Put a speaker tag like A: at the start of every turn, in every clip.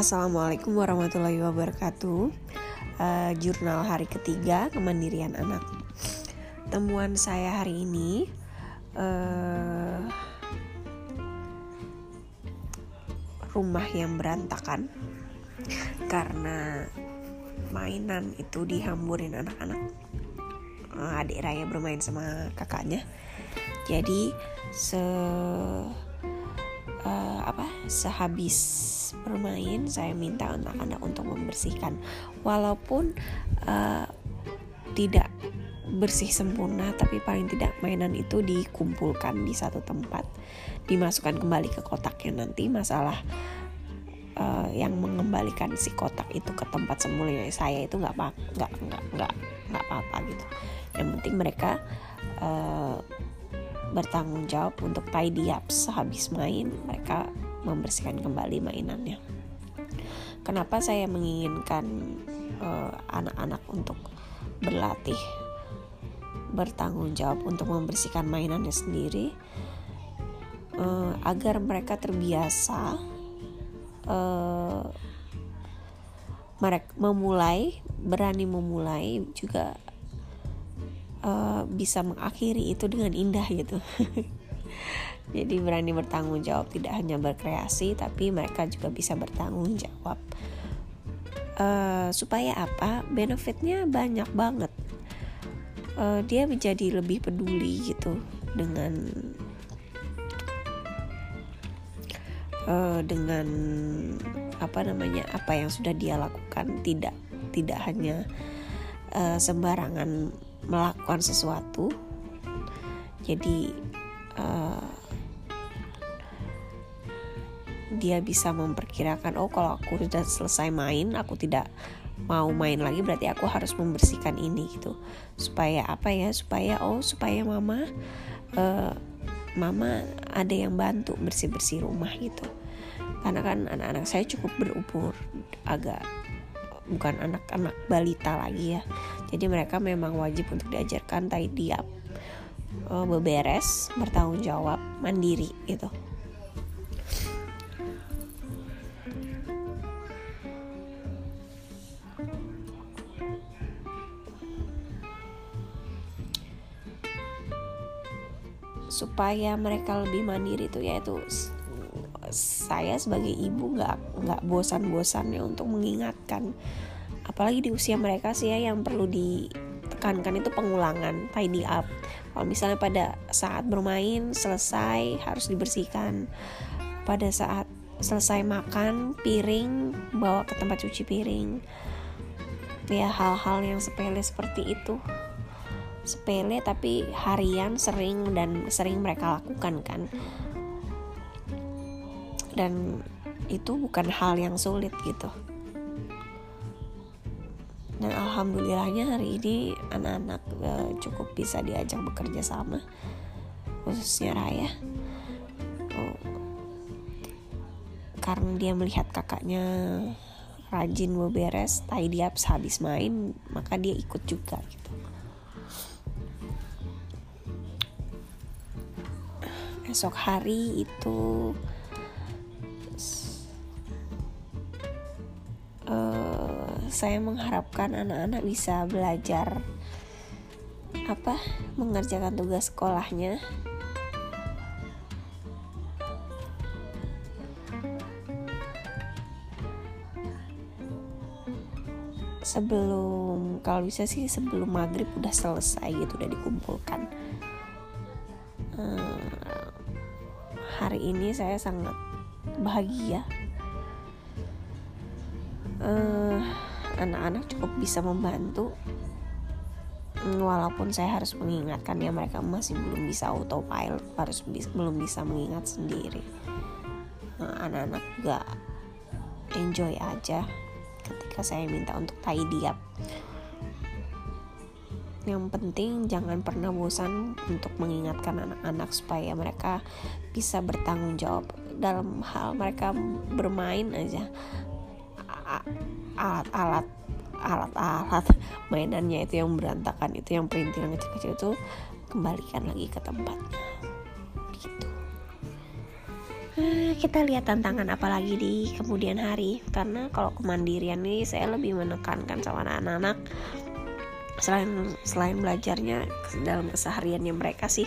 A: Assalamualaikum warahmatullahi wabarakatuh. Uh, jurnal hari ketiga kemandirian anak. Temuan saya hari ini uh, rumah yang berantakan karena mainan itu dihamburin anak-anak. Uh, adik Raya bermain sama kakaknya. Jadi se apa sehabis bermain saya minta anak-anak untuk membersihkan. Walaupun uh, tidak bersih sempurna tapi paling tidak mainan itu dikumpulkan di satu tempat dimasukkan kembali ke kotaknya. Nanti masalah uh, yang mengembalikan si kotak itu ke tempat semula saya itu nggak nggak nggak nggak nggak apa-apa gitu. Yang penting mereka uh, bertanggung jawab untuk tidy up sehabis main mereka membersihkan kembali mainannya. Kenapa saya menginginkan eh, anak-anak uh, untuk berlatih bertanggung jawab untuk membersihkan mainannya sendiri uh, agar mereka terbiasa uh, mereka memulai berani memulai juga uh, bisa mengakhiri itu dengan indah gitu Jadi berani bertanggung jawab tidak hanya berkreasi tapi mereka juga bisa bertanggung jawab. Uh, supaya apa? Benefitnya banyak banget. Uh, dia menjadi lebih peduli gitu dengan uh, dengan apa namanya apa yang sudah dia lakukan tidak tidak hanya uh, sembarangan melakukan sesuatu. Jadi uh, dia bisa memperkirakan oh kalau aku sudah selesai main aku tidak mau main lagi berarti aku harus membersihkan ini gitu. Supaya apa ya? Supaya oh supaya mama uh, mama ada yang bantu bersih bersih rumah gitu. Karena kan anak-anak saya cukup berumur agak bukan anak-anak balita lagi ya. Jadi mereka memang wajib untuk diajarkan tidy up uh, beberes bertanggung jawab mandiri gitu. Supaya mereka lebih mandiri itu yaitu saya sebagai ibu nggak nggak bosan-bosannya untuk mengingatkan. Apalagi di usia mereka sih ya yang perlu ditekankan itu pengulangan tidy up. Kalau misalnya pada saat bermain selesai harus dibersihkan. Pada saat selesai makan piring bawa ke tempat cuci piring. Ya hal-hal yang sepele seperti itu. Sepele tapi harian sering dan sering mereka lakukan kan dan itu bukan hal yang sulit gitu. Dan alhamdulillahnya hari ini anak-anak uh, cukup bisa diajak bekerja sama khususnya Raya. Oh, karena dia melihat kakaknya rajin beberes tidy up habis main maka dia ikut juga gitu. Esok hari itu saya mengharapkan anak-anak bisa belajar apa mengerjakan tugas sekolahnya. Sebelum kalau bisa sih sebelum maghrib udah selesai gitu udah dikumpulkan. Hari ini saya sangat bahagia. Eh, anak-anak cukup bisa membantu. Walaupun saya harus mengingatkan ya mereka masih belum bisa autopilot harus bis, belum bisa mengingat sendiri. Nah, anak-anak juga enjoy aja ketika saya minta untuk tidy up. Yang penting jangan pernah bosan untuk mengingatkan anak-anak supaya mereka bisa bertanggung jawab. Dalam hal mereka bermain aja alat-alat alat-alat mainannya itu yang berantakan itu yang perintilan kecil-kecil itu kembalikan lagi ke tempatnya. Gitu. Eh, kita lihat tantangan apa lagi di kemudian hari. Karena kalau kemandirian ini saya lebih menekankan sama anak-anak. Selain selain belajarnya dalam kesehariannya mereka sih.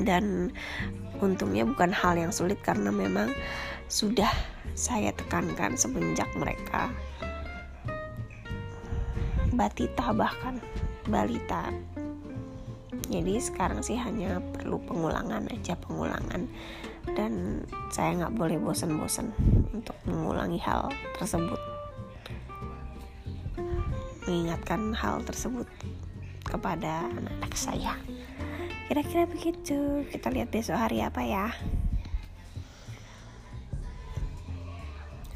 A: Dan untungnya bukan hal yang sulit karena memang sudah saya tekankan semenjak mereka. Batita bahkan balita. Jadi sekarang sih hanya perlu pengulangan aja pengulangan. Dan saya nggak boleh bosan-bosan untuk mengulangi hal tersebut. Mengingatkan hal tersebut kepada anak-anak saya. Kira-kira begitu. Kita lihat besok hari apa ya